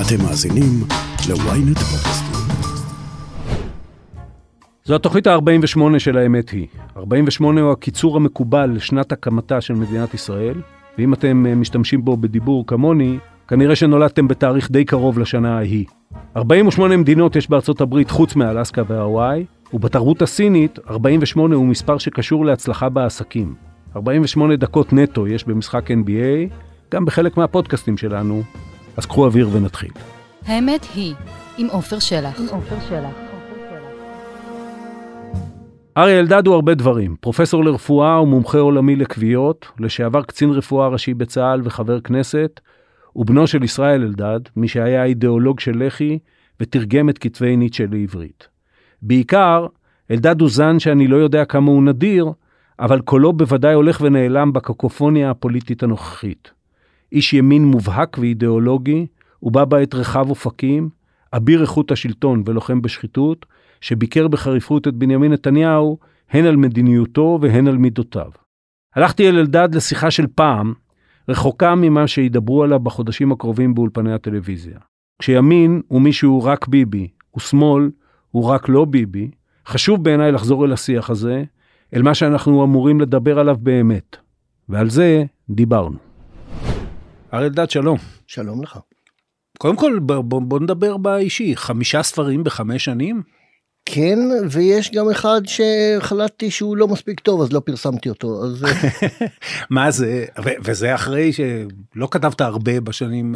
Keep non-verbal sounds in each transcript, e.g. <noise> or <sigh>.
אתם מאזינים ל-ynet פודקאסטים. זו התוכנית ה-48 של האמת היא. 48 הוא הקיצור המקובל לשנת הקמתה של מדינת ישראל, ואם אתם אה, משתמשים בו בדיבור כמוני, כנראה שנולדתם בתאריך די קרוב לשנה ההיא. 48 מדינות יש בארצות הברית חוץ מאלסקה והוואי, ובתרבות הסינית 48 הוא מספר שקשור להצלחה בעסקים. 48 דקות נטו יש במשחק NBA, גם בחלק מהפודקאסטים שלנו, אז קחו אוויר ונתחיל. האמת היא, עם עופר שלח. אריה אלדד הוא הרבה דברים, פרופסור לרפואה ומומחה עולמי לכוויות, לשעבר קצין רפואה ראשי בצה"ל וחבר כנסת, ובנו של ישראל אלדד, מי שהיה אידיאולוג של לח"י ותרגם את כתבי ניטשה לעברית. בעיקר, אלדד הוא זן שאני לא יודע כמה הוא נדיר, אבל קולו בוודאי הולך ונעלם בקקופוניה הפוליטית הנוכחית. איש ימין מובהק ואידיאולוגי, ובא בעת רחב אופקים, אביר איכות השלטון ולוחם בשחיתות, שביקר בחריפות את בנימין נתניהו, הן על מדיניותו והן על מידותיו. הלכתי אל אלדד לשיחה של פעם, רחוקה ממה שידברו עליו בחודשים הקרובים באולפני הטלוויזיה. כשימין הוא מי שהוא רק ביבי, ושמאל הוא רק לא ביבי, חשוב בעיניי לחזור אל השיח הזה, אל מה שאנחנו אמורים לדבר עליו באמת. ועל זה דיברנו. אריה אלדד, שלום. שלום לך. קודם כל, בוא, בוא, בוא נדבר באישי. חמישה ספרים בחמש שנים? כן, ויש גם אחד שהחלטתי שהוא לא מספיק טוב, אז לא פרסמתי אותו. אז... <laughs> מה זה, ו- וזה אחרי שלא כתבת הרבה בשנים,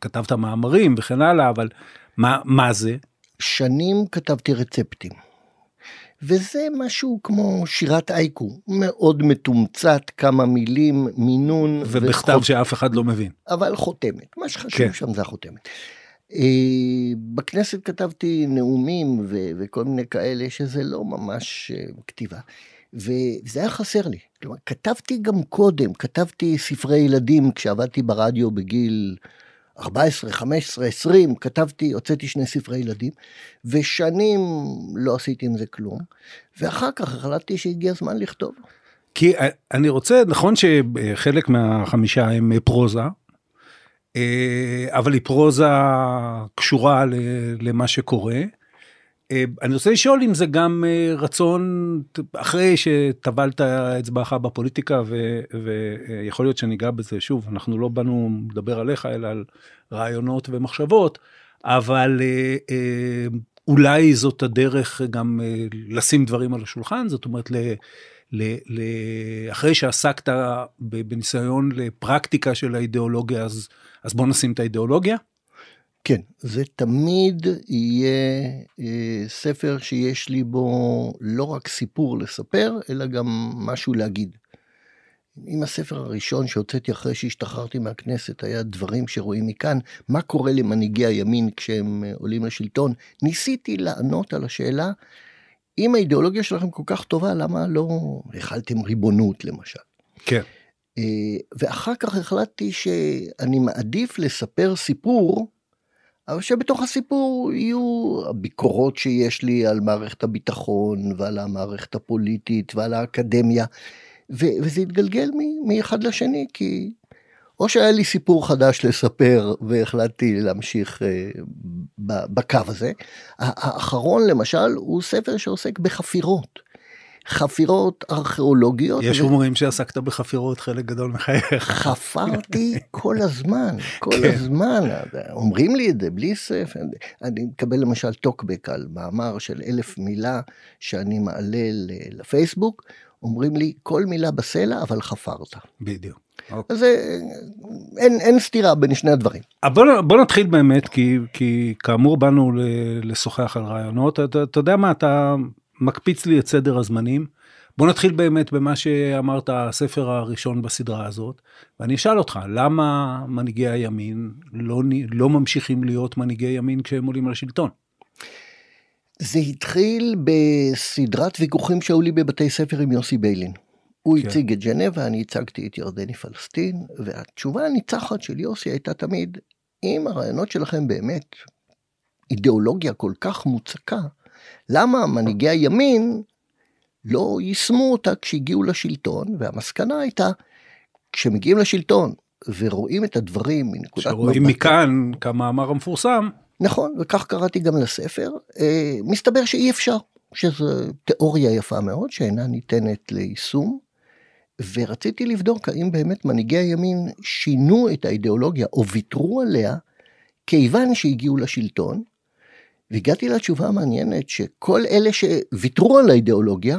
כתבת מאמרים וכן הלאה, אבל מה, מה זה? שנים כתבתי רצפטים. וזה משהו כמו שירת אייקו, מאוד מתומצת, כמה מילים, מינון. ובכתב וחוט... שאף אחד לא מבין. אבל חותמת, מה שחשוב כן. שם זה החותמת. אה, בכנסת כתבתי נאומים ו- וכל מיני כאלה שזה לא ממש אה, כתיבה. וזה היה חסר לי. כלומר, כתבתי גם קודם, כתבתי ספרי ילדים כשעבדתי ברדיו בגיל 14, 15, 20, כתבתי, הוצאתי שני ספרי ילדים, ושנים לא עשיתי עם זה כלום, ואחר כך החלטתי שהגיע הזמן לכתוב. כי אני רוצה, נכון שחלק מהחמישה הם פרוזה, אה, אבל היא פרוזה קשורה למה שקורה. אה, אני רוצה לשאול אם זה גם אה, רצון, אחרי שטבלת אצבעך בפוליטיקה, ויכול להיות שניגע בזה, שוב, אנחנו לא באנו לדבר עליך, אלא על רעיונות ומחשבות, אבל אולי זאת הדרך גם לשים דברים על השולחן, זאת אומרת, ל... ל, ל, אחרי שעסקת בניסיון לפרקטיקה של האידיאולוגיה, אז, אז בוא נשים את האידיאולוגיה. כן, זה תמיד יהיה אה, ספר שיש לי בו לא רק סיפור לספר, אלא גם משהו להגיד. אם הספר הראשון שהוצאתי אחרי שהשתחררתי מהכנסת היה דברים שרואים מכאן, מה קורה למנהיגי הימין כשהם אה, עולים לשלטון, ניסיתי לענות על השאלה אם האידיאולוגיה שלכם כל כך טובה, למה לא החלתם ריבונות למשל? כן. אה, ואחר כך החלטתי שאני מעדיף לספר סיפור, אבל שבתוך הסיפור יהיו הביקורות שיש לי על מערכת הביטחון ועל המערכת הפוליטית ועל האקדמיה, וזה התגלגל מאחד לשני, כי או שהיה לי סיפור חדש לספר והחלטתי להמשיך אה, בקו הזה. האחרון למשל הוא ספר שעוסק בחפירות. חפירות ארכיאולוגיות. יש אומרים שעסקת בחפירות חלק גדול מחייך. חפרתי <laughs> כל הזמן, כל כן. הזמן. אומרים לי את זה בלי ספר. אני מקבל למשל טוקבק על מאמר של אלף מילה שאני מעלה לפייסבוק. אומרים לי כל מילה בסלע אבל חפרת. בדיוק. אוקיי. אז אה, אין, אין סתירה בין שני הדברים. בוא, בוא נתחיל באמת, כי, כי כאמור באנו לשוחח על רעיונות. אתה, אתה יודע מה, אתה מקפיץ לי את סדר הזמנים. בוא נתחיל באמת במה שאמרת, הספר הראשון בסדרה הזאת, ואני אשאל אותך, למה מנהיגי הימין לא, לא ממשיכים להיות מנהיגי ימין כשהם עולים לשלטון? זה התחיל בסדרת ויכוחים שהיו לי בבתי ספר עם יוסי ביילין. הוא כן. הציג את ג'נבה, אני הצגתי את ירדני פלסטין, והתשובה הניצחת של יוסי הייתה תמיד, אם הרעיונות שלכם באמת אידיאולוגיה כל כך מוצקה, למה מנהיגי הימין לא יישמו אותה כשהגיעו לשלטון, והמסקנה הייתה, כשמגיעים לשלטון, ורואים את הדברים מנקודת שרואים מכאן כמאמר המפורסם. נכון, וכך קראתי גם לספר. אה, מסתבר שאי אפשר, שזו תיאוריה יפה מאוד שאינה ניתנת ליישום. ורציתי לבדוק האם באמת מנהיגי הימין שינו את האידיאולוגיה או ויתרו עליה כיוון שהגיעו לשלטון. והגעתי לתשובה המעניינת שכל אלה שוויתרו על האידיאולוגיה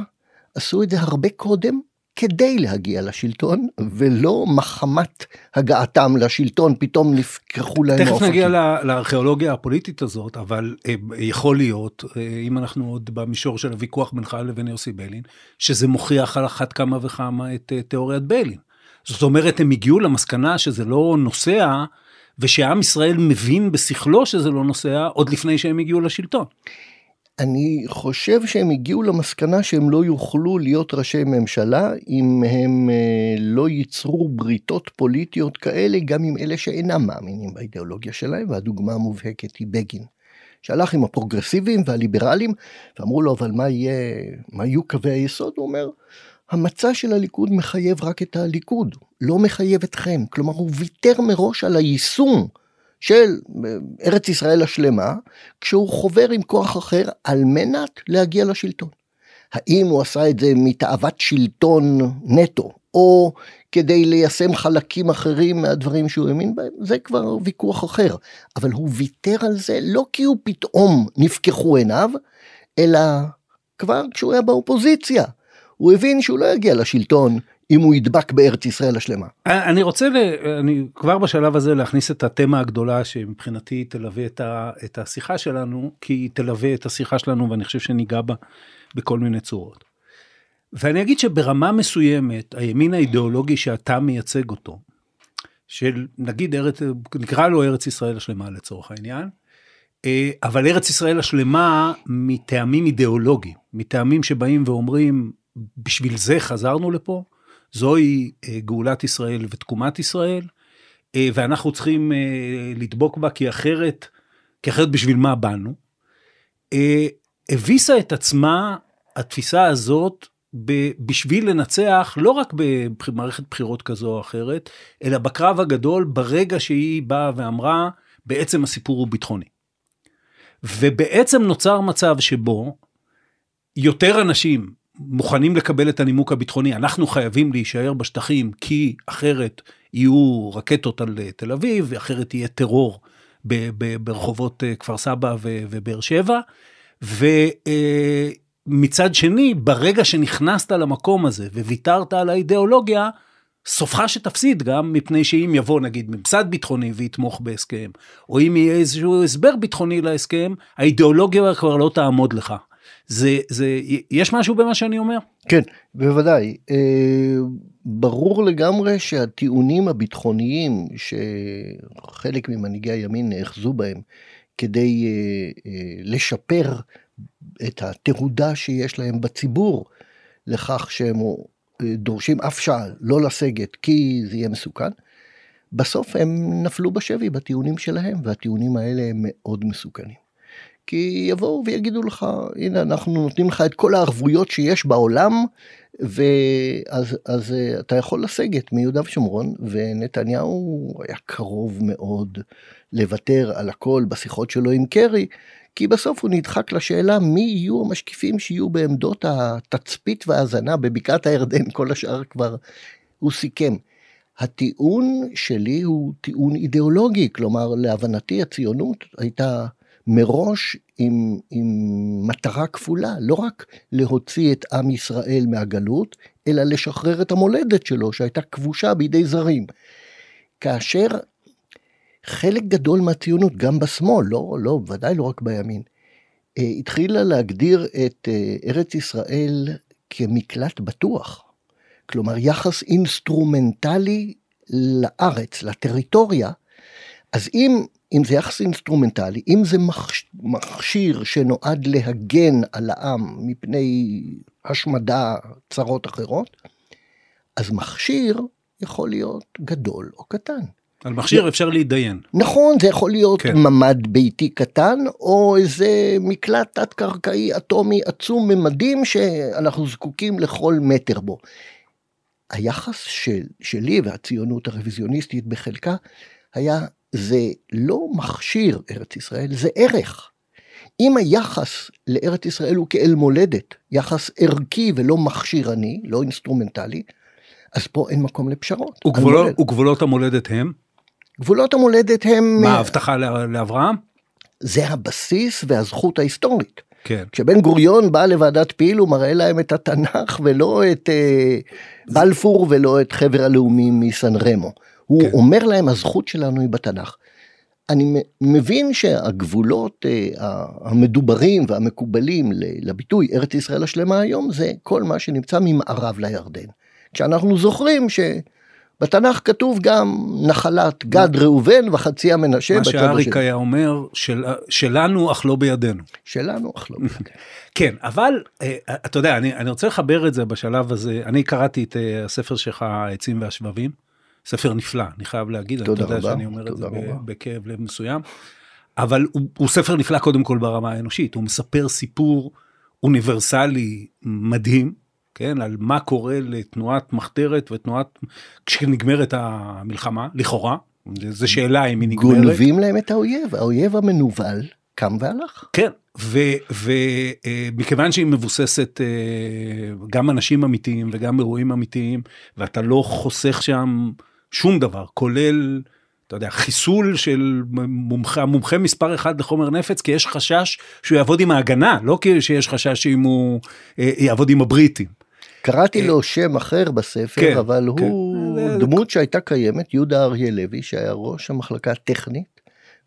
עשו את זה הרבה קודם כדי להגיע לשלטון, ולא מחמת הגעתם לשלטון, פתאום נפקחו להם האופקים. תכף נגיע לארכיאולוגיה הפוליטית הזאת, אבל אה, יכול להיות, אה, אם אנחנו עוד במישור של הוויכוח בינך לבין יוסי ביילין, שזה מוכיח על אחת כמה וכמה את אה, תיאוריית ביילין. זאת אומרת, הם הגיעו למסקנה שזה לא נוסע, ושעם ישראל מבין בשכלו שזה לא נוסע, עוד לפני שהם הגיעו לשלטון. אני חושב שהם הגיעו למסקנה שהם לא יוכלו להיות ראשי ממשלה אם הם אה, לא ייצרו בריתות פוליטיות כאלה גם עם אלה שאינם מאמינים באידיאולוגיה שלהם והדוגמה המובהקת היא בגין. שהלך עם הפרוגרסיבים והליברלים ואמרו לו אבל מה יהיה מה יהיו קווי היסוד הוא אומר המצע של הליכוד מחייב רק את הליכוד לא מחייב אתכם כלומר הוא ויתר מראש על היישום של אה, ארץ ישראל השלמה, כשהוא חובר עם כוח אחר על מנת להגיע לשלטון. האם הוא עשה את זה מתאוות שלטון נטו, או כדי ליישם חלקים אחרים מהדברים שהוא האמין בהם, זה כבר ויכוח אחר. אבל הוא ויתר על זה לא כי הוא פתאום נפקחו עיניו, אלא כבר כשהוא היה באופוזיציה. הוא הבין שהוא לא יגיע לשלטון אם הוא ידבק בארץ ישראל השלמה. אני רוצה, אני כבר בשלב הזה להכניס את התמה הגדולה שמבחינתי תלווה את, ה, את השיחה שלנו, כי היא תלווה את השיחה שלנו ואני חושב שניגע בה בכל מיני צורות. ואני אגיד שברמה מסוימת, הימין האידיאולוגי שאתה מייצג אותו, של נגיד ארץ, נקרא לו ארץ ישראל השלמה לצורך העניין, אה, אבל ארץ ישראל השלמה מטעמים אידיאולוגיים, מטעמים שבאים ואומרים, בשביל זה חזרנו לפה, זוהי אה, גאולת ישראל ותקומת ישראל, אה, ואנחנו צריכים אה, לדבוק בה כי אחרת, כי אחרת בשביל מה באנו. הביסה את עצמה התפיסה הזאת בשביל לנצח לא רק במערכת בחירות כזו או אחרת, אלא בקרב הגדול ברגע שהיא באה ואמרה, בעצם הסיפור הוא ביטחוני. ובעצם נוצר מצב שבו יותר אנשים מוכנים לקבל את הנימוק הביטחוני, אנחנו חייבים להישאר בשטחים כי אחרת יהיו רקטות על אה, תל אביב, ואחרת יהיה טרור ברחובות אה, כפר סבא ובאר שבע. ומצד אה, שני, ברגע שנכנסת למקום הזה וויתרת על האידיאולוגיה, סופך שתפסיד גם מפני שאם יבוא נגיד ממסד ביטחוני ויתמוך בהסכם, או אם יהיה איזשהו הסבר ביטחוני להסכם, האידיאולוגיה כבר לא תעמוד לך. זה, זה, יש משהו במה שאני אומר? כן, בוודאי. אה, ברור לגמרי שהטיעונים הביטחוניים שחלק ממנהיגי הימין נאחזו בהם כדי אה, אה, לשפר את התהודה שיש להם בציבור לכך שהם דורשים אף שעה לא לסגת כי זה יהיה מסוכן, בסוף הם נפלו בשבי בטיעונים שלהם והטיעונים האלה הם מאוד מסוכנים. כי יבואו ויגידו לך הנה אנחנו נותנים לך את כל הערבויות שיש בעולם ואז אז אה, אתה יכול לסגת מיהודה ושומרון ונתניהו היה קרוב מאוד לוותר על הכל בשיחות שלו עם קרי כי בסוף הוא נדחק לשאלה מי יהיו המשקיפים שיהיו בעמדות התצפית וההאזנה בבקעת הירדן כל השאר כבר הוא סיכם. הטיעון שלי הוא טיעון אידיאולוגי כלומר להבנתי הציונות הייתה מראש עם, עם מטרה כפולה, לא רק להוציא את עם ישראל מהגלות, אלא לשחרר את המולדת שלו שהייתה כבושה בידי זרים. כאשר חלק גדול מהציונות, גם בשמאל, לא, לא, ודאי לא רק בימין, אה, התחילה להגדיר את אה, ארץ ישראל כמקלט בטוח. כלומר, יחס אינסטרומנטלי לארץ, לטריטוריה. אז אם אם זה יחס אינסטרומנטלי, אם זה מכשיר שנועד להגן על העם מפני השמדה, צרות אחרות, אז מכשיר יכול להיות גדול או קטן. על מכשיר אפשר להתדיין. נכון, זה יכול להיות כן. ממ"ד ביתי קטן, או איזה מקלט תת-קרקעי אטומי עצום ממדים שאנחנו זקוקים לכל מטר בו. היחס של, שלי והציונות הרוויזיוניסטית בחלקה היה, זה לא מכשיר ארץ ישראל, זה ערך. אם היחס לארץ ישראל הוא כאל מולדת, יחס ערכי ולא מכשירני, לא אינסטרומנטלי, אז פה אין מקום לפשרות. וגבולות, וגבולות המולדת הם? גבולות המולדת הם... מה, הבטחה לאברהם? זה הבסיס והזכות ההיסטורית. כן. כשבן גוריון בא לוועדת פיל הוא מראה להם את התנ"ך ולא את אה, בלפור ולא את חבר הלאומים וסן רמו. הוא כן. אומר להם הזכות שלנו היא בתנ"ך. אני מבין שהגבולות אה, המדוברים והמקובלים לביטוי ארץ ישראל השלמה היום זה כל מה שנמצא ממערב לירדן. כשאנחנו זוכרים שבתנ"ך כתוב גם נחלת גד ראובן וחצי המנשה. מה שאריק היה אומר, של, שלנו אך לא בידינו. שלנו אך לא בידינו. <laughs> כן, אבל אה, אתה יודע, אני, אני רוצה לחבר את זה בשלב הזה. אני קראתי את אה, הספר שלך, העצים והשבבים. ספר נפלא, אני חייב להגיד, תודה אתה יודע רבה, שאני אומר את זה רבה. בכאב לב מסוים, אבל הוא, הוא ספר נפלא קודם כל ברמה האנושית, הוא מספר סיפור אוניברסלי מדהים, כן, על מה קורה לתנועת מחתרת ותנועת, כשנגמרת המלחמה, לכאורה, זו שאלה אם היא נגמרת. גונבים להם את האויב, האויב המנוול קם והלך. כן, ומכיוון שהיא מבוססת אה, גם אנשים אמיתיים וגם אירועים אמיתיים, ואתה לא חוסך שם שום דבר, כולל, אתה יודע, חיסול של מומחה, המומחה מספר אחד לחומר נפץ, כי יש חשש שהוא יעבוד עם ההגנה, לא כי שיש חשש שאם הוא אה, יעבוד עם הבריטים. קראתי לו שם אחר בספר, כן, אבל כן. הוא זה- דמות שהייתה קיימת, יהודה אריה לוי, שהיה ראש המחלקה הטכנית,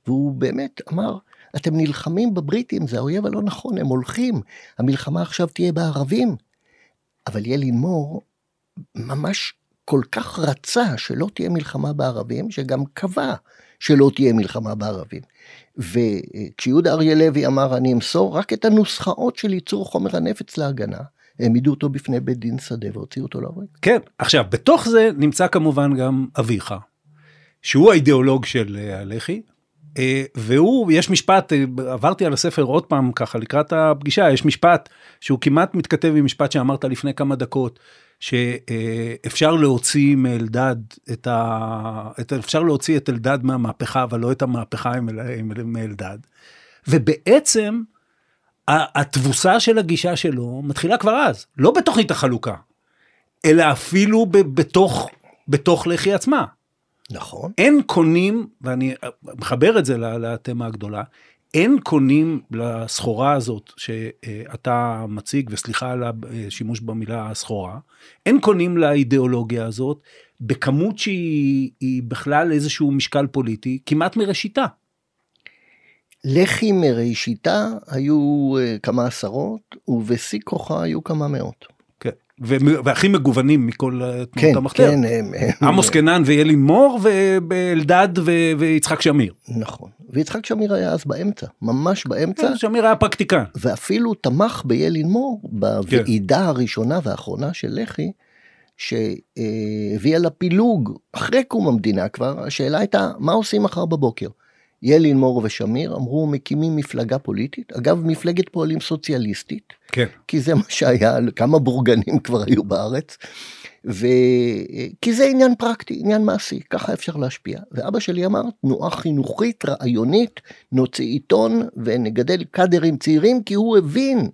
והוא באמת אמר, אתם נלחמים בבריטים, זה האויב הלא נכון, הם הולכים, המלחמה עכשיו תהיה בערבים. אבל ילין מור ממש כל כך רצה שלא תהיה מלחמה בערבים, שגם קבע שלא תהיה מלחמה בערבים. וכשיהודה אריה לוי אמר, אני אמסור רק את הנוסחאות של ייצור חומר הנפץ להגנה, העמידו אותו בפני בית דין שדה והוציאו אותו להורג. כן, עכשיו, בתוך זה נמצא כמובן גם אביך, שהוא האידיאולוג של אה, הלח"י, אה, והוא, יש משפט, אה, עברתי על הספר עוד פעם ככה לקראת הפגישה, יש משפט שהוא כמעט מתכתב עם משפט שאמרת לפני כמה דקות, שאפשר להוציא מאלדד את ה... את, אפשר להוציא את אלדד מהמהפכה, אבל לא את המהפכה עם אל- עם- מאלדד. ובעצם, התבוסה של הגישה שלו מתחילה כבר אז, לא בתוכנית החלוקה, אלא אפילו ב- בתוך, בתוך לח"י עצמה. נכון. אין קונים, ואני מחבר את זה לתמה הגדולה, אין קונים לסחורה הזאת שאתה מציג, וסליחה על השימוש במילה סחורה, אין קונים לאידיאולוגיה הזאת בכמות שהיא היא בכלל איזשהו משקל פוליטי, כמעט מראשיתה. לח"י מראשיתה היו אה, כמה עשרות, ובשיא כוחה היו כמה מאות. כן. והכי מגוונים מכל אה, כן, תנועות המחתרת. כן, הם, עמוס קנן ואלי מור ואלדד ויצחק שמיר. נכון. ויצחק שמיר היה אז באמצע, ממש באמצע, שמיר היה פרקטיקן. ואפילו תמך ביילין מור בוועידה הראשונה והאחרונה של לח"י, שהביאה לפילוג אחרי קום המדינה כבר, השאלה הייתה מה עושים מחר בבוקר. ילין מור ושמיר אמרו מקימים מפלגה פוליטית, אגב מפלגת פועלים סוציאליסטית, כן. כי זה מה שהיה, כמה בורגנים כבר היו בארץ, ו... כי זה עניין פרקטי, עניין מעשי, ככה אפשר להשפיע. ואבא שלי אמר, תנועה חינוכית, רעיונית, נוציא עיתון ונגדל קאדרים צעירים, כי הוא הבין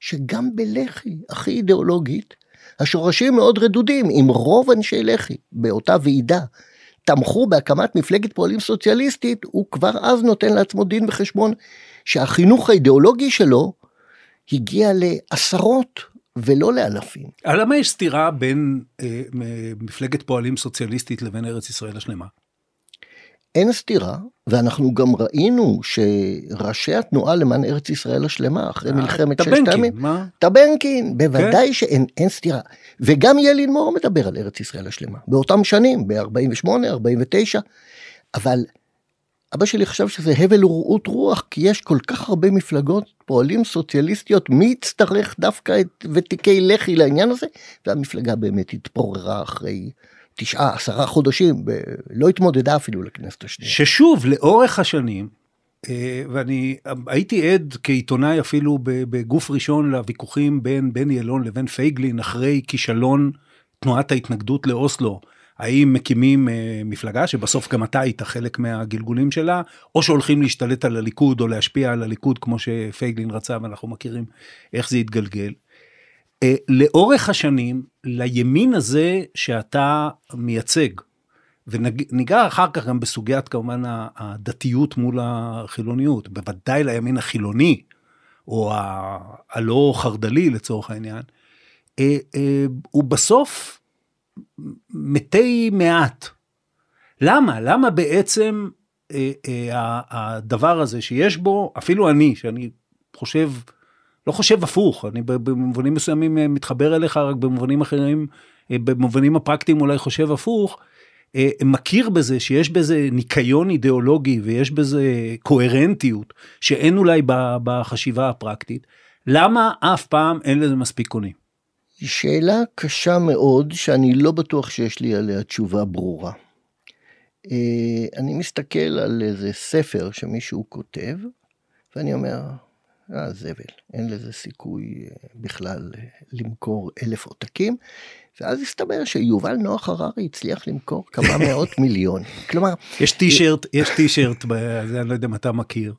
שגם בלח"י, הכי אידיאולוגית, השורשים מאוד רדודים, אם רוב אנשי לח"י באותה ועידה תמכו בהקמת מפלגת פועלים סוציאליסטית, הוא כבר אז נותן לעצמו דין וחשבון שהחינוך האידיאולוגי שלו הגיע לעשרות ולא לאלפים. למה יש סתירה בין אה, מפלגת פועלים סוציאליסטית לבין ארץ ישראל השלמה? אין סתירה, ואנחנו גם ראינו שראשי התנועה למען ארץ ישראל השלמה, אחרי מלחמת ששת הימים? טבנקין, בוודאי שאין אין סתירה. וגם ילין מור מדבר על ארץ ישראל השלמה, באותם שנים, ב-48, 49, אבל אבא שלי חשב שזה הבל ורעות רוח, כי יש כל כך הרבה מפלגות פועלים סוציאליסטיות, מי יצטרך דווקא את ותיקי לח"י לעניין הזה? והמפלגה באמת התפוררה אחרי תשעה, עשרה חודשים, ב- לא התמודדה אפילו לכנסת השנייה. ששוב, לאורך השנים, אה, ואני הייתי עד כעיתונאי אפילו בגוף ראשון לוויכוחים בין בני אלון לבין פייגלין אחרי כישלון תנועת ההתנגדות לאוסלו, האם מקימים אה, מפלגה שבסוף גם אתה היית חלק מהגלגולים שלה, או שהולכים להשתלט על הליכוד או להשפיע על הליכוד כמו שפייגלין רצה ואנחנו מכירים איך זה התגלגל. אה, לאורך השנים, לימין הזה שאתה מייצג, וניגע אחר כך גם בסוגיית כמובן הדתיות מול החילוניות, בוודאי לימין החילוני, או הלא חרד"לי לצורך העניין, אה, אה, הוא בסוף מתי מעט. למה? למה בעצם הדבר הזה שיש בו, אפילו אני, שאני חושב, לא חושב הפוך, אני במובנים מסוימים מתחבר אליך, רק במובנים אחרים, במובנים הפרקטיים אולי חושב הפוך, מכיר בזה שיש בזה ניקיון אידיאולוגי ויש בזה קוהרנטיות שאין אולי בחשיבה הפרקטית, למה אף פעם אין לזה מספיק קונים? שאלה קשה מאוד שאני לא בטוח שיש לי עליה תשובה ברורה. אני מסתכל על איזה ספר שמישהו כותב ואני אומר, אה, זבל, אין לזה סיכוי בכלל למכור אלף עותקים. ואז הסתבר שיובל נוח הררי הצליח למכור כמה <laughs> מאות מיליון. כלומר... יש טישרט, יש טישרט, אני לא יודע אם אתה מכיר,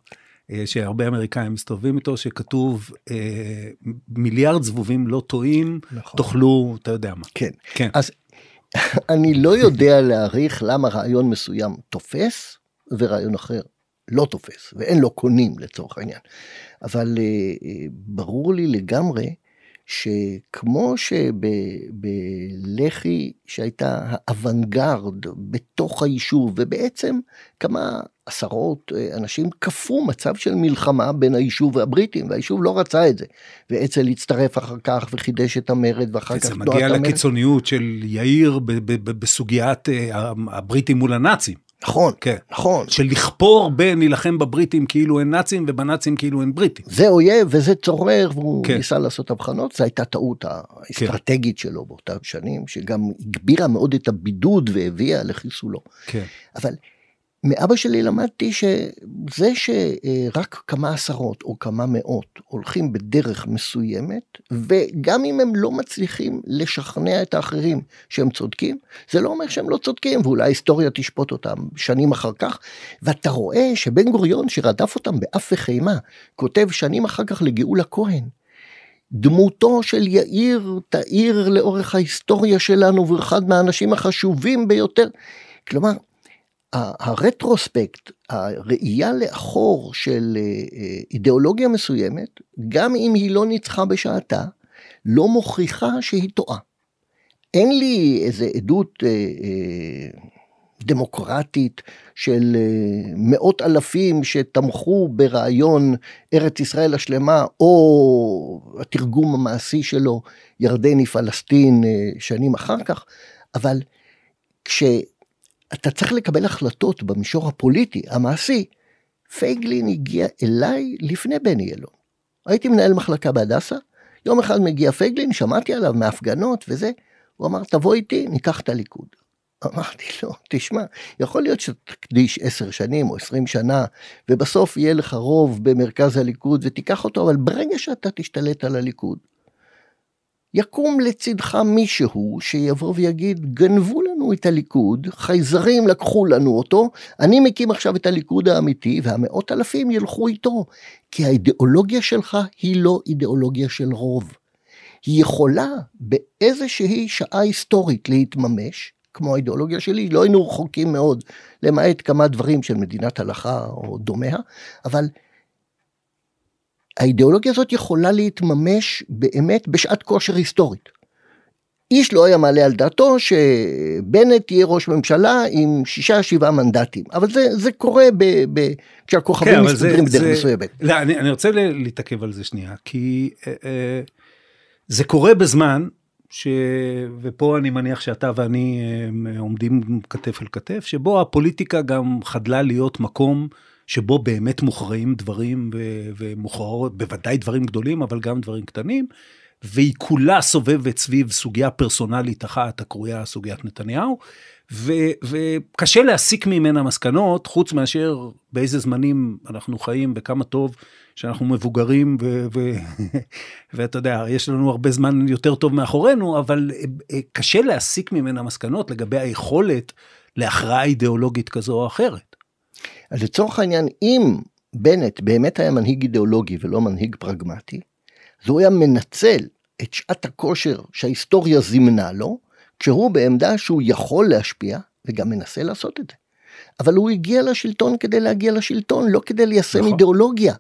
אה, שהרבה אמריקאים מסתובבים איתו, שכתוב אה, מיליארד זבובים לא טועים, נכון. תאכלו, אתה יודע מה. כן. כן. אז <laughs> אני לא יודע להעריך למה רעיון מסוים תופס ורעיון אחר לא תופס, ואין לו קונים לצורך העניין. אבל אה, ברור לי לגמרי שכמו שבלח"י שהייתה האוונגרד בתוך היישוב ובעצם כמה עשרות אה, אנשים כפו מצב של מלחמה בין היישוב והבריטים והיישוב לא רצה את זה. ואצ"ל הצטרף אחר כך וחידש את המרד ואחר כך זה מגיע לקיצוניות של יאיר בסוגיית אה, הבריטים מול הנאצים. נכון, כן. נכון. של לכפור בין להילחם בבריטים כאילו אין נאצים ובנאצים כאילו אין בריטים. זה אויב וזה צורר והוא כן. ניסה לעשות הבחנות, זו הייתה טעות האסטרטגית כן. שלו באותם שנים, שגם הגבירה מאוד את הבידוד והביאה לחיסולו. כן. אבל מאבא שלי למדתי שזה שרק כמה עשרות או כמה מאות הולכים בדרך מסוימת, וגם אם הם לא מצליחים לשכנע את האחרים שהם צודקים, זה לא אומר שהם לא צודקים, ואולי ההיסטוריה תשפוט אותם שנים אחר כך, ואתה רואה שבן גוריון שרדף אותם באף וחימה, כותב שנים אחר כך לגאולה כהן, דמותו של יאיר תאיר לאורך ההיסטוריה שלנו, והוא אחד מהאנשים החשובים ביותר. כלומר, הרטרוספקט, הראייה לאחור של אה, אה, אידיאולוגיה מסוימת, גם אם היא לא ניצחה בשעתה, לא מוכיחה שהיא טועה. אין לי איזה עדות אה, אה, דמוקרטית של אה, מאות אלפים שתמכו ברעיון ארץ ישראל השלמה, או התרגום המעשי שלו, ירדני פלסטין אה, שנים אחר כך, אבל כש... אתה צריך לקבל החלטות במישור הפוליטי, המעשי. פייגלין הגיע אליי לפני בני אלון. הייתי מנהל מחלקה בהדסה, יום אחד מגיע פייגלין, שמעתי עליו מהפגנות וזה, הוא אמר תבוא איתי, ניקח את הליכוד. אמרתי לו, תשמע, יכול להיות שתקדיש עשר שנים או עשרים שנה, ובסוף יהיה לך רוב במרכז הליכוד ותיקח אותו, אבל ברגע שאתה תשתלט על הליכוד, יקום לצדך מישהו שיבוא ויגיד גנבו לנו את הליכוד, חייזרים לקחו לנו אותו, אני מקים עכשיו את הליכוד האמיתי והמאות אלפים ילכו איתו, כי האידיאולוגיה שלך היא לא אידיאולוגיה של רוב. היא יכולה באיזושהי שעה היסטורית להתממש, כמו האידיאולוגיה שלי, לא היינו רחוקים מאוד, למעט כמה דברים של מדינת הלכה או דומיה, אבל האידיאולוגיה הזאת יכולה להתממש באמת בשעת כושר היסטורית. איש לא היה מעלה על דעתו שבנט יהיה ראש ממשלה עם שישה שבעה מנדטים אבל זה זה קורה ב, ב, כשהכוכבים כן, מסתדרים בדרך מסוימת. לא, אני, אני רוצה להתעכב על זה שנייה כי אה, אה, זה קורה בזמן ש... ופה אני מניח שאתה ואני אה, עומדים כתף אל כתף שבו הפוליטיקה גם חדלה להיות מקום. שבו באמת מוכרעים דברים ומוכרעות, בוודאי דברים גדולים, אבל גם דברים קטנים. והיא כולה סובבת סביב סוגיה פרסונלית אחת הקרויה סוגיית נתניהו, ו, וקשה להסיק ממנה מסקנות, חוץ מאשר באיזה זמנים אנחנו חיים וכמה טוב שאנחנו מבוגרים, ו, ו, <laughs> ואתה יודע, יש לנו הרבה זמן יותר טוב מאחורינו, אבל אה, קשה להסיק ממנה מסקנות לגבי היכולת להכרעה אידיאולוגית כזו או אחרת. אז לצורך העניין, אם בנט באמת היה מנהיג אידיאולוגי ולא מנהיג פרגמטי, אז הוא היה מנצל את שעת הכושר שההיסטוריה זימנה לו, כשהוא בעמדה שהוא יכול להשפיע, וגם מנסה לעשות את זה. אבל הוא הגיע לשלטון כדי להגיע לשלטון, לא כדי ליישם נכון. אידיאולוגיה.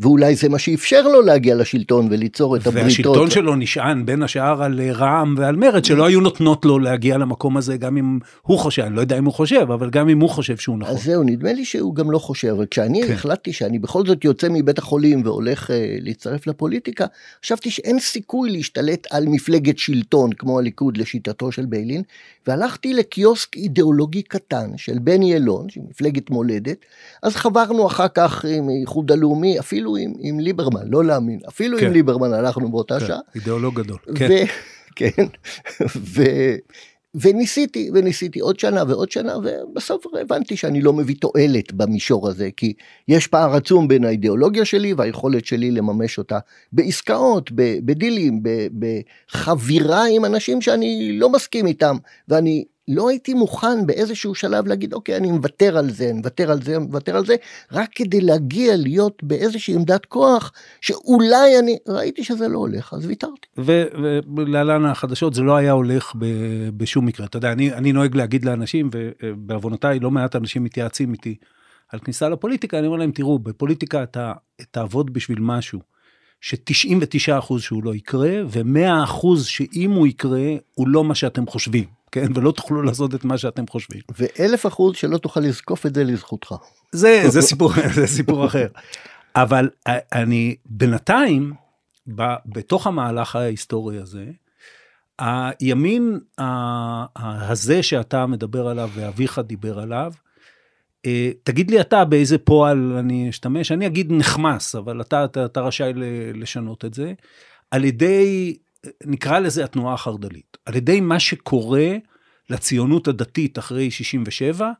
ואולי זה מה שאפשר לו להגיע לשלטון וליצור את הבריתות. והשלטון שלו נשען בין השאר על אה, רע"מ ועל מרצ שלא היו נותנות לו להגיע למקום הזה גם אם הוא חושב, אני לא יודע אם הוא חושב, אבל גם אם הוא חושב שהוא נכון. אז זהו, נדמה לי שהוא גם לא חושב, אבל כשאני כן. החלטתי שאני בכל זאת יוצא מבית החולים והולך uh, להצטרף לפוליטיקה, חשבתי שאין סיכוי להשתלט על מפלגת שלטון כמו הליכוד לשיטתו של ביילין, והלכתי לקיוסק אידיאולוגי קטן של בני אלון, של מפלגת מולדת, אז חברנו אחר כך עם האיחוד הלאומי, אפילו עם, עם ליברמן, לא להאמין, אפילו כן. עם ליברמן הלכנו באותה כן, שעה. אידיאולוג גדול, כן. ו, <laughs> כן, ו, וניסיתי, וניסיתי עוד שנה ועוד שנה, ובסוף הבנתי שאני לא מביא תועלת במישור הזה, כי יש פער עצום בין האידיאולוגיה שלי והיכולת שלי לממש אותה בעסקאות, בדילים, בחבירה עם אנשים שאני לא מסכים איתם, ואני לא הייתי מוכן באיזשהו שלב להגיד, אוקיי, אני מוותר על זה, מוותר על זה, מוותר על זה, רק כדי להגיע להיות באיזושהי עמדת כוח, שאולי אני, ראיתי שזה לא הולך, אז ויתרתי. ולהלן החדשות, זה לא היה הולך ב, בשום מקרה. אתה יודע, אני, אני נוהג להגיד לאנשים, ובעוונותיי לא מעט אנשים מתייעצים איתי על כניסה לפוליטיקה, אני אומר להם, תראו, בפוליטיקה אתה תעבוד בשביל משהו. ש-99% שהוא לא יקרה, ו-100% שאם הוא יקרה, הוא לא מה שאתם חושבים. כן, ולא תוכלו לעשות את מה שאתם חושבים. ואלף אחוז שלא תוכל לזקוף את זה לזכותך. זה, זה סיפור, <laughs> זה סיפור אחר. אבל אני בינתיים, ב, בתוך המהלך ההיסטורי הזה, הימין הזה שאתה מדבר עליו ואביך דיבר עליו, אה, תגיד לי אתה באיזה פועל אני אשתמש, אני אגיד נחמס, אבל אתה, אתה, אתה רשאי לשנות את זה, על ידי נקרא לזה התנועה החרד"לית, על ידי מה שקורה לציונות הדתית אחרי 67,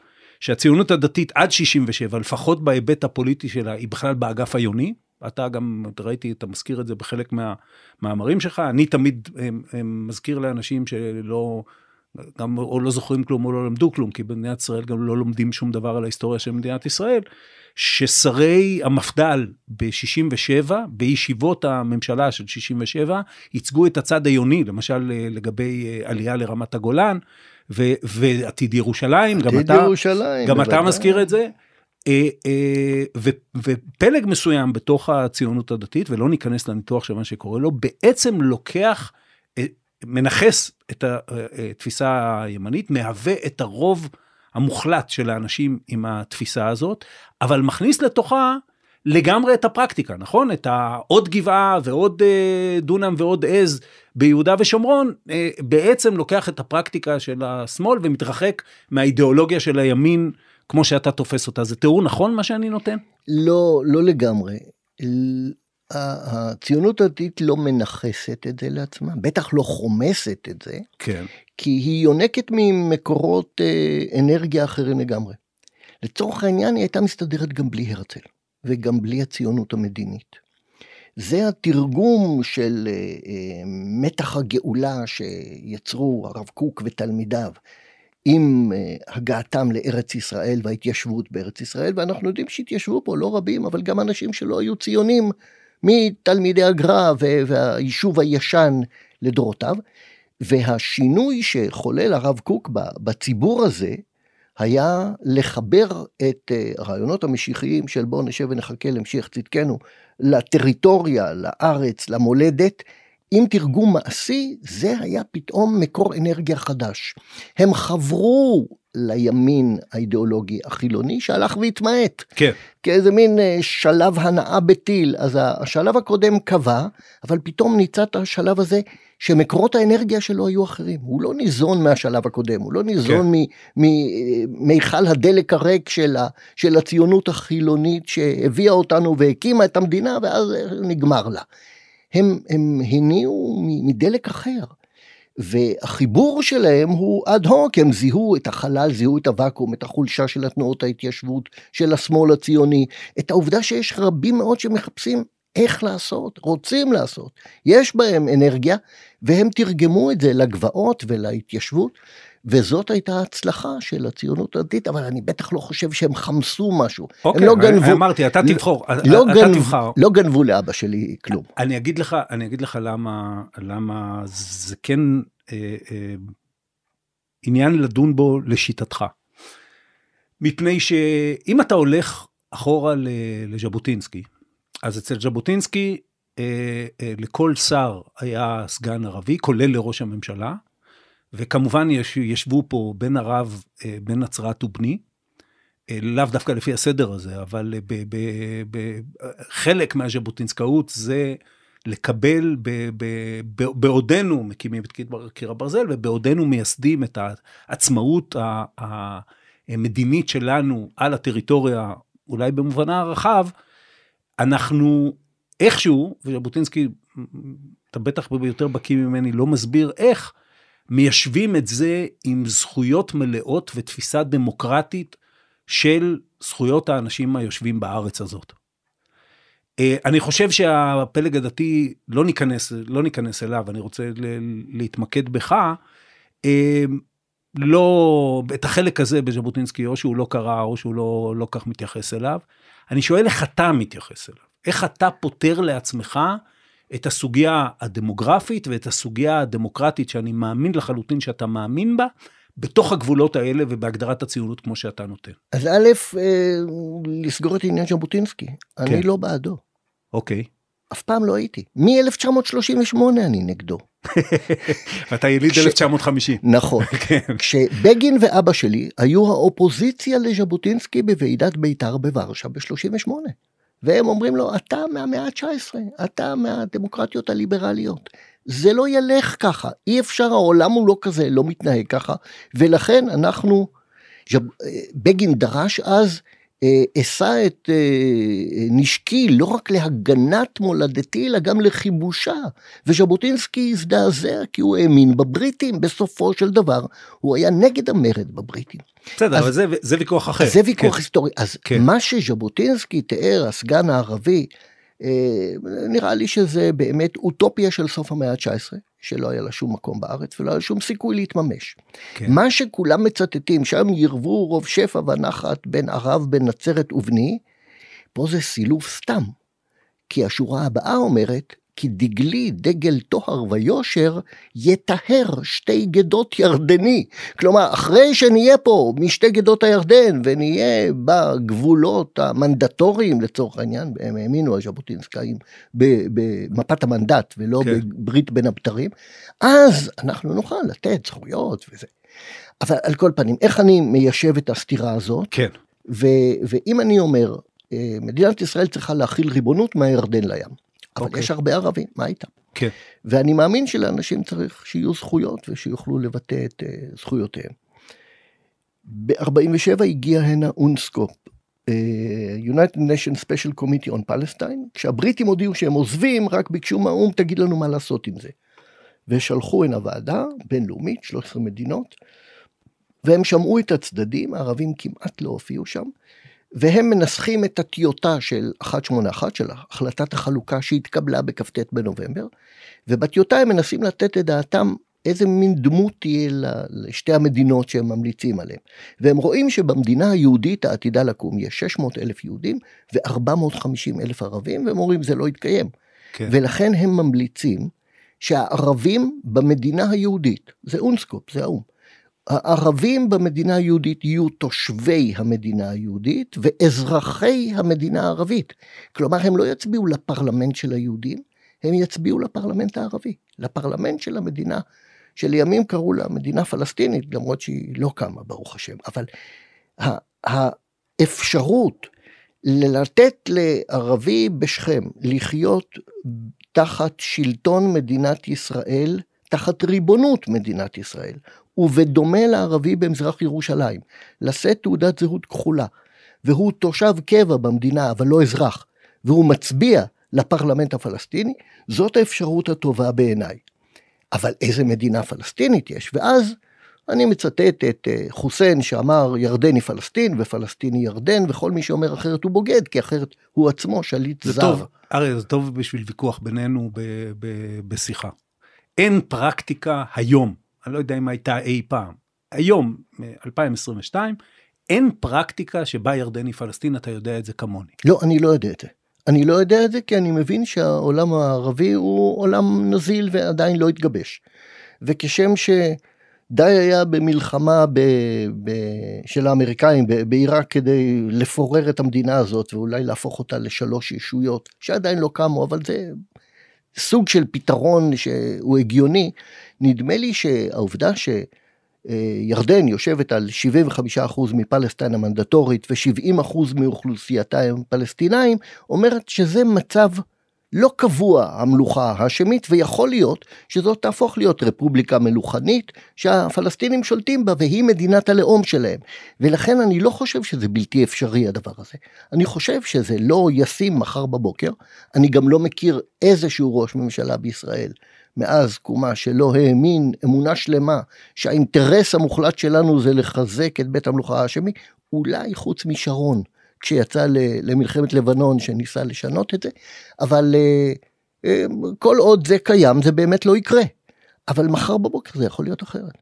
שהציונות הדתית עד 67, לפחות בהיבט הפוליטי שלה, היא בכלל באגף היוני. אתה גם, ראיתי, אתה מזכיר את זה בחלק מהמאמרים שלך. אני תמיד הם, הם מזכיר לאנשים שלא, גם או לא זוכרים כלום או לא למדו כלום, כי במדינת ישראל גם לא לומדים שום דבר על ההיסטוריה של מדינת ישראל. ששרי המפד"ל ב-67, בישיבות הממשלה של 67, ייצגו את הצד היוני, למשל אה, לגבי אה, עלייה לרמת הגולן, ו- ועתיד ירושלים, גם אתה, ירושלים, גם אתה מזכיר את זה. אה, ו- ופלג מסוים בתוך הציונות הדתית, ולא ניכנס לניתוח של מה שקורה לו, בעצם לוקח, מנכס את התפיסה הימנית, מהווה את הרוב המוחלט של האנשים עם התפיסה הזאת, אבל מכניס לתוכה לגמרי את הפרקטיקה, נכון? את העוד גבעה ועוד אה, דונם ועוד עז ביהודה ושומרון, אה, בעצם לוקח את הפרקטיקה של השמאל ומתרחק מהאידיאולוגיה של הימין כמו שאתה תופס אותה. זה תיאור נכון מה שאני נותן? לא, לא לגמרי. הציונות הדתית לא מנכסת את זה לעצמה, בטח לא חומסת את זה, כן. כי היא יונקת ממקורות אה, אנרגיה אחרים לגמרי. לצורך העניין היא הייתה מסתדרת גם בלי הרצל, וגם בלי הציונות המדינית. זה התרגום של אה, אה, מתח הגאולה שיצרו הרב קוק ותלמידיו עם הגעתם לארץ ישראל וההתיישבות בארץ ישראל, ואנחנו יודעים שהתיישבו פה לא רבים, אבל גם אנשים שלא היו ציונים מתלמידי הגר"א והיישוב הישן לדורותיו, והשינוי שחולל הרב קוק בציבור הזה, היה לחבר את אה, הרעיונות המשיחיים של בואו נשב ונחכה להמשך צדקנו לטריטוריה, לארץ, למולדת, עם תרגום מעשי, זה היה פתאום מקור אנרגיה חדש. הם חברו לימין האידיאולוגי החילוני שהלך והתמעט. כן. כאיזה מין אה, שלב הנאה בטיל. אז השלב הקודם קבע, אבל פתאום ניצת השלב הזה שמקורות האנרגיה שלו היו אחרים. הוא לא ניזון מהשלב הקודם, הוא לא ניזון כן. ממיכל הדלק הריק של, ה, של הציונות החילונית שהביאה אותנו והקימה את המדינה ואז נגמר לה. הם, הם הניעו מדלק אחר. והחיבור שלהם הוא אד הוק, הם זיהו את החלל, זיהו את הוואקום, את החולשה של התנועות ההתיישבות, של השמאל הציוני, את העובדה שיש רבים מאוד שמחפשים איך לעשות, רוצים לעשות, יש בהם אנרגיה, והם תרגמו את זה לגבעות ולהתיישבות, וזאת הייתה הצלחה של הציונות הדתית, אבל אני בטח לא חושב שהם חמסו משהו. אוקיי, הם לא גנבו, אמרתי, אתה תבחור, לא, אתה גנב, תבחר. לא גנבו לאבא שלי כלום. אני אגיד לך, אני אגיד לך למה, למה זה כן אה, אה, עניין לדון בו לשיטתך. מפני שאם אתה הולך אחורה לז'בוטינסקי, אז אצל ז'בוטינסקי אה, אה, לכל שר היה סגן ערבי, כולל לראש הממשלה, וכמובן יש, ישבו פה בן הרב, אה, בן נצרת ובני, אה, לאו דווקא לפי הסדר הזה, אבל אה, ב- ב- ב- חלק מהז'בוטינסקאות זה לקבל ב, ב, ב, בעודנו מקימים את קיר הברזל ובעודנו מייסדים את העצמאות המדינית שלנו על הטריטוריה, אולי במובנה הרחב, אנחנו איכשהו, וז'בוטינסקי, אתה בטח יותר בקיא ממני, לא מסביר איך, מיישבים את זה עם זכויות מלאות ותפיסה דמוקרטית של זכויות האנשים היושבים בארץ הזאת. אה, אני חושב שהפלג הדתי, לא ניכנס, לא ניכנס אליו, אני רוצה להתמקד בך. אה, לא, את החלק הזה בז'בוטינסקי, או שהוא לא קרא, או שהוא לא, לא כך מתייחס אליו. אני שואל איך אתה מתייחס אליו. איך אתה פותר לעצמך את הסוגיה הדמוגרפית ואת הסוגיה הדמוקרטית שאני מאמין לחלוטין שאתה מאמין בה, בתוך הגבולות האלה ובהגדרת הציונות כמו שאתה נותן. אז א', אה, לסגור את עניין ז'בוטינסקי, כן. אני לא בעדו. אוקיי. אף פעם לא הייתי. מ-1938 אני נגדו. <laughs> ואתה יליד כש... 1950. נכון. <laughs> כן. כשבגין ואבא שלי היו האופוזיציה לז'בוטינסקי בוועידת בית"ר בוורשה ב-38. והם אומרים לו, אתה מהמאה ה-19, אתה מהדמוקרטיות הליברליות. זה לא ילך ככה, אי אפשר, העולם הוא לא כזה, לא מתנהג ככה, ולכן אנחנו, ז'ב, בגין דרש אז, אשא את נשקי לא רק להגנת מולדתי, אלא גם לכיבושה. וז'בוטינסקי הזדעזע כי הוא האמין בבריטים, בסופו של דבר הוא היה נגד המרד בבריטים. בסדר, אז, אבל זה, זה ויכוח אחר. זה ויכוח כן. היסטורי. אז כן. מה שז'בוטינסקי תיאר, הסגן הערבי, נראה לי שזה באמת אוטופיה של סוף המאה ה-19, שלא היה לה שום מקום בארץ ולא היה שום סיכוי להתממש. כן. מה שכולם מצטטים, שם ירבו רוב שפע ונחת בין ערב, בין נצרת ובני, פה זה סילוף סתם. כי השורה הבאה אומרת, כי דגלי דגל טוהר ויושר יטהר שתי גדות ירדני. כלומר, אחרי שנהיה פה משתי גדות הירדן ונהיה בגבולות המנדטוריים לצורך העניין, הם האמינו הז'בוטינסקאים במפת המנדט ולא כן. בברית בין הבתרים, אז אנחנו נוכל לתת זכויות וזה. אבל על כל פנים, איך אני מיישב את הסתירה הזאת? כן. ו- ואם אני אומר, אה, מדינת ישראל צריכה להכיל ריבונות מהירדן לים. אבל okay. אוקיי. יש הרבה ערבים, מה איתם? כן. ואני מאמין שלאנשים צריך שיהיו זכויות ושיוכלו לבטא את uh, זכויותיהם. ב-47 הגיע הנה אונסקופ, uh, United Nations Special Committee on Palestine, כשהבריטים הודיעו שהם עוזבים, רק ביקשו מהאו"ם, תגיד לנו מה לעשות עם זה. ושלחו הנה ועדה בינלאומית, 13 מדינות, והם שמעו את הצדדים, הערבים כמעט לא הופיעו שם, והם מנסחים את הטיוטה של 181 של החלטת החלוקה שהתקבלה בכ"ט בנובמבר, ובטיוטה הם מנסים לתת את דעתם איזה מין דמות תהיה לשתי המדינות שהם ממליצים עליהן. והם רואים שבמדינה היהודית העתידה לקום יש 600 אלף יהודים ו-450 אלף ערבים, והם אומרים זה לא יתקיים. כן. ולכן הם ממליצים שהערבים במדינה היהודית, זה אונסקופ, זה האו"ם, הערבים במדינה היהודית יהיו תושבי המדינה היהודית ואזרחי המדינה הערבית. כלומר, הם לא יצביעו לפרלמנט של היהודים, הם יצביעו לפרלמנט הערבי, לפרלמנט של המדינה, שלימים קראו לה מדינה פלסטינית, למרות שהיא לא קמה, ברוך השם. אבל האפשרות לתת לערבי בשכם לחיות תחת שלטון מדינת ישראל, תחת ריבונות מדינת ישראל, ובדומה לערבי במזרח ירושלים, לשאת תעודת זהות כחולה, והוא תושב קבע במדינה אבל לא אזרח, והוא מצביע לפרלמנט הפלסטיני, זאת האפשרות הטובה בעיניי. אבל איזה מדינה פלסטינית יש? ואז אני מצטט את אה, חוסיין שאמר ירדני פלסטין ופלסטיני ירדן וכל מי שאומר אחרת הוא בוגד כי אחרת הוא עצמו שליט זה זר. טוב, אריה, זה טוב בשביל ויכוח בינינו ב, ב, בשיחה. אין פרקטיקה היום, אני לא יודע אם הייתה אי פעם, היום, 2022, אין פרקטיקה שבה ירדני פלסטין, אתה יודע את זה כמוני. לא, אני לא יודע את זה. אני לא יודע את זה כי אני מבין שהעולם הערבי הוא עולם נזיל ועדיין לא התגבש. וכשם שדי היה במלחמה ב, ב, של האמריקאים בעיראק כדי לפורר את המדינה הזאת ואולי להפוך אותה לשלוש ישויות שעדיין לא קמו, אבל זה סוג של פתרון שהוא הגיוני. נדמה לי שהעובדה ש... ירדן יושבת על 75% מפלסטין המנדטורית ו-70% מאוכלוסייתה הם פלסטינאים, אומרת שזה מצב לא קבוע המלוכה ההאשמית, ויכול להיות שזאת תהפוך להיות רפובליקה מלוכנית שהפלסטינים שולטים בה והיא מדינת הלאום שלהם. ולכן אני לא חושב שזה בלתי אפשרי הדבר הזה. אני חושב שזה לא ישים מחר בבוקר, אני גם לא מכיר איזשהו ראש ממשלה בישראל מאז קומה שלא האמין אמונה שלמה שהאינטרס המוחלט שלנו זה לחזק את בית המלוכה ההאשמי, אולי חוץ משרון, כשיצא למלחמת לבנון שניסה לשנות את זה, אבל אה, אה, כל עוד זה קיים זה באמת לא יקרה. אבל מחר בבוקר זה יכול להיות אחרת.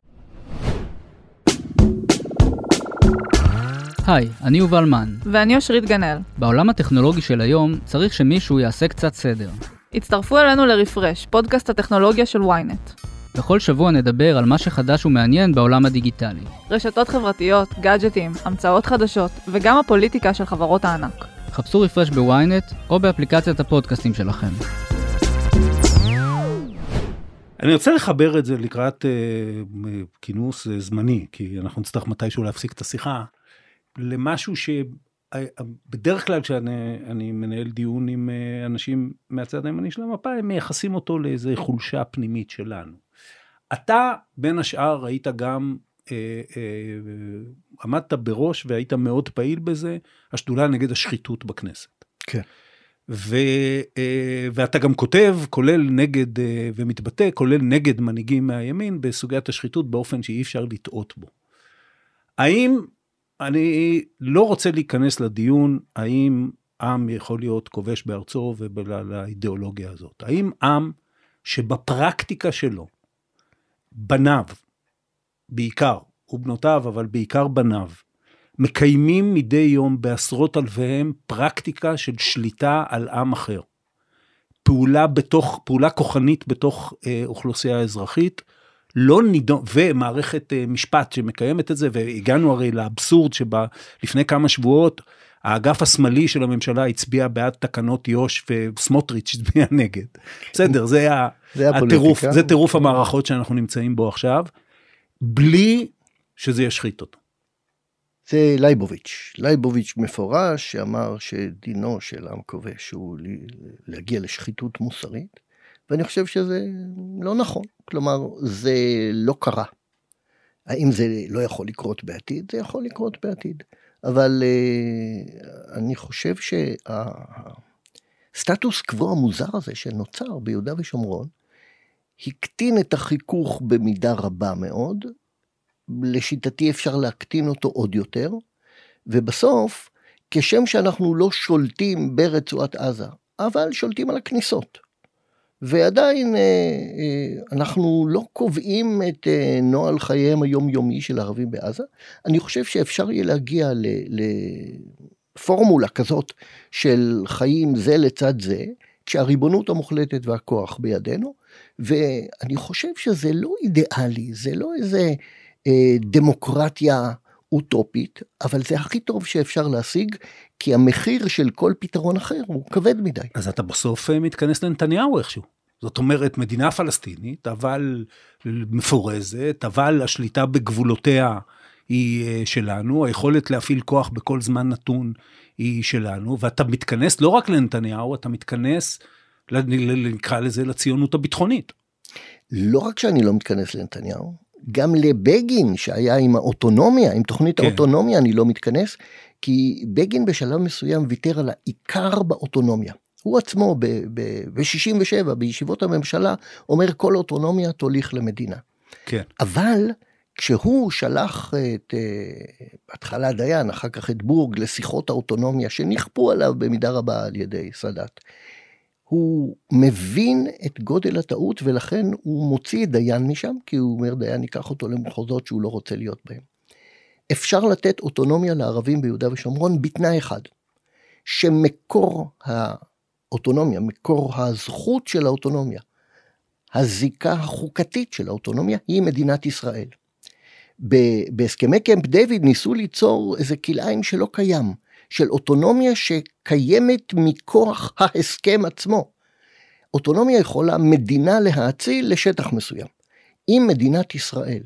היי, אני יובל מן. ואני אושרית גנאל. בעולם הטכנולוגי של היום צריך שמישהו יעשה קצת סדר. הצטרפו אלינו לרפרש, פודקאסט הטכנולוגיה של ynet. בכל שבוע נדבר על מה שחדש ומעניין בעולם הדיגיטלי. רשתות חברתיות, גאדג'טים, המצאות חדשות, וגם הפוליטיקה של חברות הענק. חפשו רפרש בוויינט או באפליקציית הפודקאסטים שלכם. אני רוצה לחבר את זה לקראת uh, כינוס uh, זמני, כי אנחנו נצטרך מתישהו להפסיק את השיחה, למשהו ש... בדרך כלל כשאני מנהל דיון עם אנשים מהצד הימני של המפה, הם מייחסים אותו לאיזה חולשה פנימית שלנו. אתה, בין השאר, היית גם, אה, אה, עמדת בראש והיית מאוד פעיל בזה, השדולה נגד השחיתות בכנסת. כן. ו, אה, ואתה גם כותב, כולל נגד, אה, ומתבטא, כולל נגד מנהיגים מהימין, בסוגיית השחיתות באופן שאי אפשר לטעות בו. האם אני לא רוצה להיכנס לדיון האם עם יכול להיות כובש בארצו ולאידיאולוגיה הזאת. האם עם שבפרקטיקה שלו, בניו, בעיקר, ובנותיו, אבל בעיקר בניו, מקיימים מדי יום בעשרות אלפיהם פרקטיקה של שליטה על עם אחר. פעולה בתוך, פעולה כוחנית בתוך אה, אוכלוסייה אזרחית, לא נידון, ומערכת אה, משפט שמקיימת את זה, והגענו הרי לאבסורד שבה לפני כמה שבועות, האגף השמאלי של הממשלה הצביע בעד תקנות יו"ש וסמוטריץ' הצביע נגד. בסדר, זה, זה הטירוף, זה טירוף המערכות שאנחנו נמצאים בו עכשיו, בלי שזה ישחית אותו. זה לייבוביץ', לייבוביץ' מפורש שאמר שדינו של עם כובש הוא להגיע לשחיתות מוסרית. ואני חושב שזה לא נכון. כלומר, זה לא קרה. האם זה לא יכול לקרות בעתיד? זה יכול לקרות בעתיד. אבל אה, אני חושב שהסטטוס קוו המוזר הזה שנוצר ביהודה ושומרון, הקטין את החיכוך במידה רבה מאוד, לשיטתי אפשר להקטין אותו עוד יותר, ובסוף, כשם שאנחנו לא שולטים ברצועת עזה, אבל שולטים על הכניסות. ועדיין אה, אה, אנחנו לא קובעים את אה, נוהל חייהם היומיומי של הערבים בעזה. אני חושב שאפשר יהיה להגיע לפורמולה כזאת של חיים זה לצד זה, כשהריבונות המוחלטת והכוח בידינו, ואני חושב שזה לא אידיאלי, זה לא איזה דמוקרטיה אוטופית, אבל זה הכי טוב שאפשר להשיג, כי המחיר של כל פתרון אחר הוא כבד מדי. אז אתה בסוף אה, מתכנס לנתניהו איכשהו. זאת אומרת, מדינה פלסטינית, אבל מפורזת, אבל השליטה בגבולותיה היא אה, שלנו, היכולת להפעיל כוח בכל זמן נתון היא שלנו, ואתה מתכנס לא רק לנתניהו, אתה מתכנס, נקרא לזה, לציונות הביטחונית. לא רק שאני לא מתכנס לנתניהו, גם לבגין שהיה עם האוטונומיה, עם תוכנית כן. האוטונומיה אני לא מתכנס, כי בגין בשלב מסוים ויתר על העיקר באוטונומיה. הוא עצמו ב-67 בישיבות הממשלה אומר כל אוטונומיה תוליך למדינה. כן. אבל כשהוא שלח את, אה, בהתחלה דיין, אחר כך את בורג, לשיחות האוטונומיה שנכפו עליו במידה רבה על ידי סאדאת, הוא מבין את גודל הטעות ולכן הוא מוציא את דיין משם, כי הוא אומר דיין ייקח אותו למחוזות שהוא לא רוצה להיות בהם. אפשר לתת אוטונומיה לערבים ביהודה ושומרון בתנאי אחד, שמקור האוטונומיה, מקור הזכות של האוטונומיה, הזיקה החוקתית של האוטונומיה היא מדינת ישראל. בהסכמי קמפ דיוויד ניסו ליצור איזה כלאיים שלא קיים, של אוטונומיה שקיימת מכוח ההסכם עצמו. אוטונומיה יכולה מדינה להאציל לשטח מסוים. אם מדינת ישראל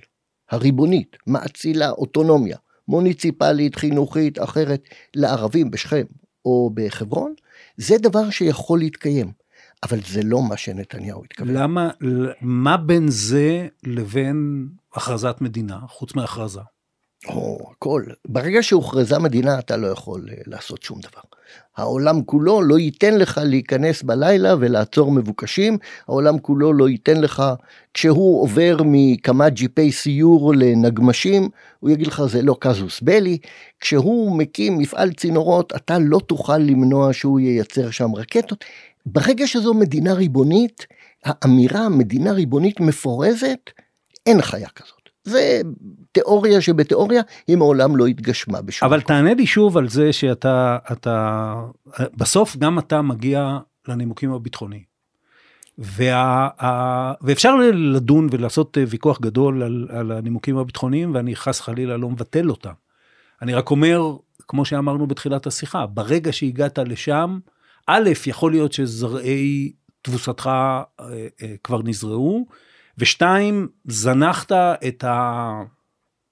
הריבונית מאצילה אוטונומיה מוניציפלית, חינוכית, אחרת, לערבים בשכם או בחברון, זה דבר שיכול להתקיים. אבל זה לא מה שנתניהו התכוון. למה, מה בין זה לבין הכרזת מדינה, חוץ מהכרזה? או, הכל. ברגע שהוכרזה מדינה אתה לא יכול אה, לעשות שום דבר. העולם כולו לא ייתן לך להיכנס בלילה ולעצור מבוקשים, העולם כולו לא ייתן לך, כשהוא עובר מכמה ג'יפי סיור לנגמשים, הוא יגיד לך זה לא קזוס בלי, כשהוא מקים מפעל צינורות אתה לא תוכל למנוע שהוא ייצר שם רקטות. ברגע שזו מדינה ריבונית, האמירה מדינה ריבונית מפורזת, אין חיה כזאת. זה תיאוריה שבתיאוריה היא מעולם לא התגשמה בשום אבל תענה לי שוב על זה שאתה, אתה, בסוף גם אתה מגיע לנימוקים הביטחוניים. וה, ה, ואפשר לדון ולעשות ויכוח גדול על, על הנימוקים הביטחוניים, ואני חס חלילה לא מבטל אותם. אני רק אומר, כמו שאמרנו בתחילת השיחה, ברגע שהגעת לשם, א', יכול להיות שזרעי תבוסתך אה, אה, כבר נזרעו, ושתיים, זנחת את, ה,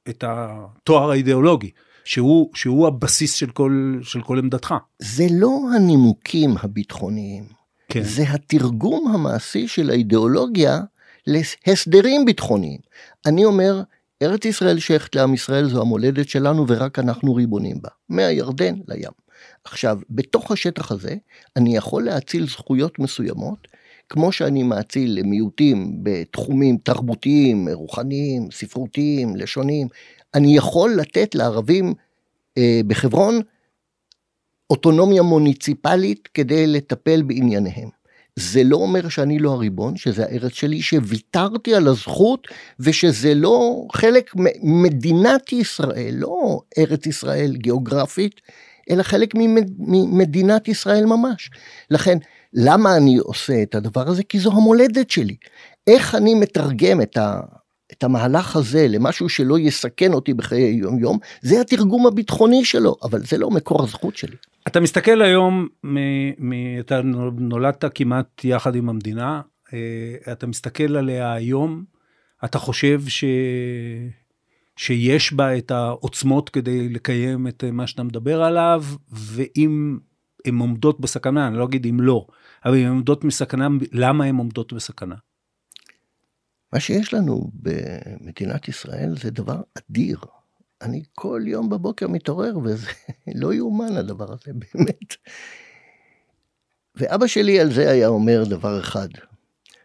את התואר האידיאולוגי, שהוא, שהוא הבסיס של כל, של כל עמדתך. זה לא הנימוקים הביטחוניים, כן. זה התרגום המעשי של האידיאולוגיה להסדרים ביטחוניים. אני אומר, ארץ ישראל שייכת לעם ישראל זו המולדת שלנו ורק אנחנו ריבונים בה, מהירדן לים. עכשיו, בתוך השטח הזה, אני יכול להציל זכויות מסוימות כמו שאני מאציל למיעוטים בתחומים תרבותיים, רוחניים, ספרותיים, לשוניים, אני יכול לתת לערבים אה, בחברון אוטונומיה מוניציפלית כדי לטפל בענייניהם. זה לא אומר שאני לא הריבון, שזה הארץ שלי, שוויתרתי על הזכות ושזה לא חלק ממדינת ישראל, לא ארץ ישראל גיאוגרפית, אלא חלק ממדינת ישראל ממש. לכן, למה אני עושה את הדבר הזה? כי זו המולדת שלי. איך אני מתרגם את, ה, את המהלך הזה למשהו שלא יסכן אותי בחיי יום יום, זה התרגום הביטחוני שלו, אבל זה לא מקור הזכות שלי. אתה מסתכל היום, מ, מ, אתה נולדת כמעט יחד עם המדינה, אה, אתה מסתכל עליה היום, אתה חושב ש... שיש בה את העוצמות כדי לקיים את מה שאתה מדבר עליו, ואם הן עומדות בסכנה, אני לא אגיד אם לא, אבל הן עומדות בסכנה, למה הן עומדות בסכנה? מה שיש לנו במדינת ישראל זה דבר אדיר. אני כל יום בבוקר מתעורר וזה <laughs> לא יאומן הדבר הזה, <laughs> באמת. ואבא שלי על זה היה אומר דבר אחד.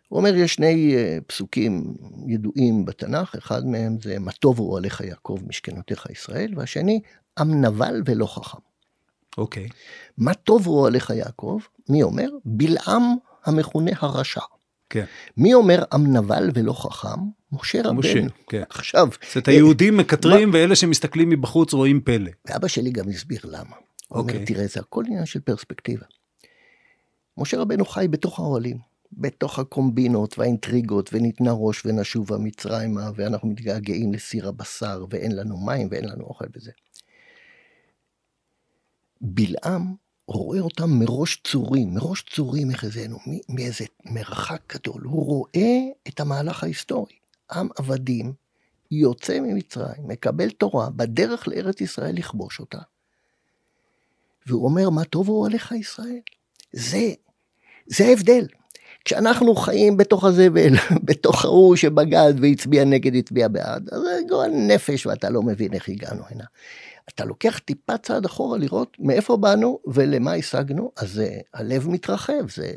הוא אומר, יש שני אה, פסוקים ידועים בתנ"ך, אחד מהם זה מה טוב הוא עליך יעקב משכנותיך ישראל, והשני, עם נבל ולא חכם. אוקיי. Okay. מה טוב הוא עליך יעקב? מי אומר? בלעם המכונה הרשע. כן. מי אומר עם נבל ולא חכם? משה רבנו. משה, כן. עכשיו... זאת אומרת, היהודים מקטרים מה... ואלה שמסתכלים מבחוץ רואים פלא. ואבא שלי גם הסביר למה. הוא אומר, אוקיי. תראה, זה הכל עניין של פרספקטיבה. משה רבנו חי בתוך האוהלים, בתוך הקומבינות והאינטריגות, וניתנה ראש ונשובה מצרימה, ואנחנו מתגעגעים לסיר הבשר, ואין לנו מים ואין לנו אוכל וזה. בלעם רואה אותם מראש צורים, מראש צורים החזינו, מאיזה מרחק גדול. הוא רואה את המהלך ההיסטורי. עם עבדים יוצא ממצרים, מקבל תורה, בדרך לארץ ישראל לכבוש אותה. והוא אומר, מה טוב הוא עליך ישראל. זה, זה ההבדל. כשאנחנו חיים בתוך הזבל, <laughs> בתוך ההוא שבגד והצביע נגד, הצביע בעד, אז זה גועל נפש ואתה לא מבין איך הגענו הנה. אתה לוקח טיפה צעד אחורה לראות מאיפה באנו ולמה השגנו, אז זה, הלב מתרחב, זה...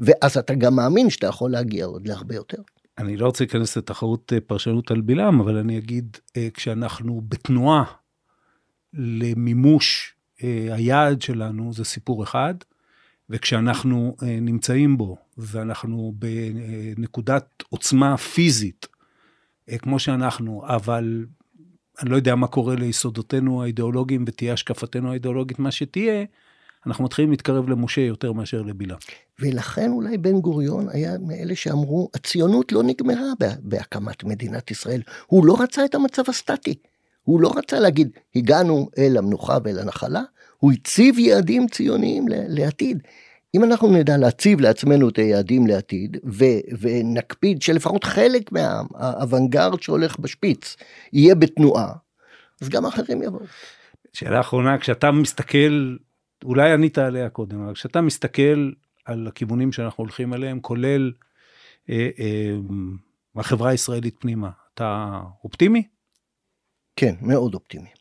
ואז אתה גם מאמין שאתה יכול להגיע עוד להרבה יותר. אני לא רוצה להיכנס לתחרות אה, פרשנות על בלעם, אבל אני אגיד, אה, כשאנחנו בתנועה למימוש אה, היעד שלנו, זה סיפור אחד, וכשאנחנו נמצאים בו, ואנחנו בנקודת עוצמה פיזית, כמו שאנחנו, אבל אני לא יודע מה קורה ליסודותינו האידיאולוגיים ותהיה השקפתנו האידיאולוגית מה שתהיה, אנחנו מתחילים להתקרב למשה יותר מאשר לבלעם. ולכן אולי בן גוריון היה מאלה שאמרו, הציונות לא נגמרה בהקמת מדינת ישראל. הוא לא רצה את המצב הסטטי. הוא לא רצה להגיד, הגענו אל המנוחה ואל הנחלה, הוא הציב יעדים ציוניים לעתיד. אם אנחנו נדע להציב לעצמנו את היעדים לעתיד, ו- ונקפיד שלפחות חלק מהאוונגרד שהולך בשפיץ יהיה בתנועה, אז גם אחרים יבואו. שאלה אחרונה, כשאתה מסתכל, אולי ענית עליה קודם, אבל כשאתה מסתכל על הכיוונים שאנחנו הולכים עליהם, כולל אה, אה, החברה הישראלית פנימה, אתה אופטימי? כן, מאוד אופטימי.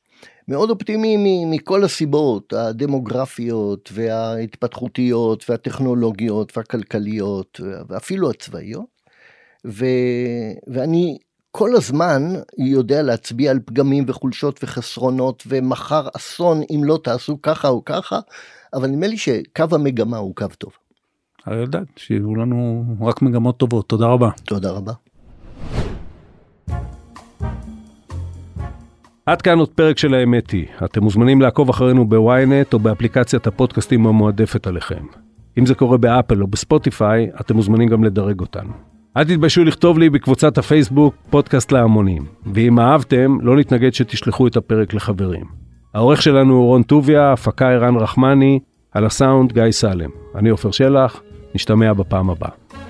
מאוד אופטימי מכל הסיבות הדמוגרפיות וההתפתחותיות והטכנולוגיות והכלכליות ואפילו הצבאיות. ו... ואני כל הזמן יודע להצביע על פגמים וחולשות וחסרונות ומחר אסון אם לא תעשו ככה או ככה, אבל נדמה לי שקו המגמה הוא קו טוב. הרי יודעת, שיהיו לנו רק מגמות טובות. תודה רבה. תודה רבה. עד כאן עוד פרק של האמת היא. אתם מוזמנים לעקוב אחרינו בוויינט או באפליקציית הפודקאסטים המועדפת עליכם. אם זה קורה באפל או בספוטיפיי, אתם מוזמנים גם לדרג אותנו. אל תתביישו לכתוב לי בקבוצת הפייסבוק פודקאסט להמונים, ואם אהבתם, לא נתנגד שתשלחו את הפרק לחברים. העורך שלנו הוא רון טוביה, הפקה ערן רחמני, על הסאונד גיא סלם. אני עופר שלח, נשתמע בפעם הבאה.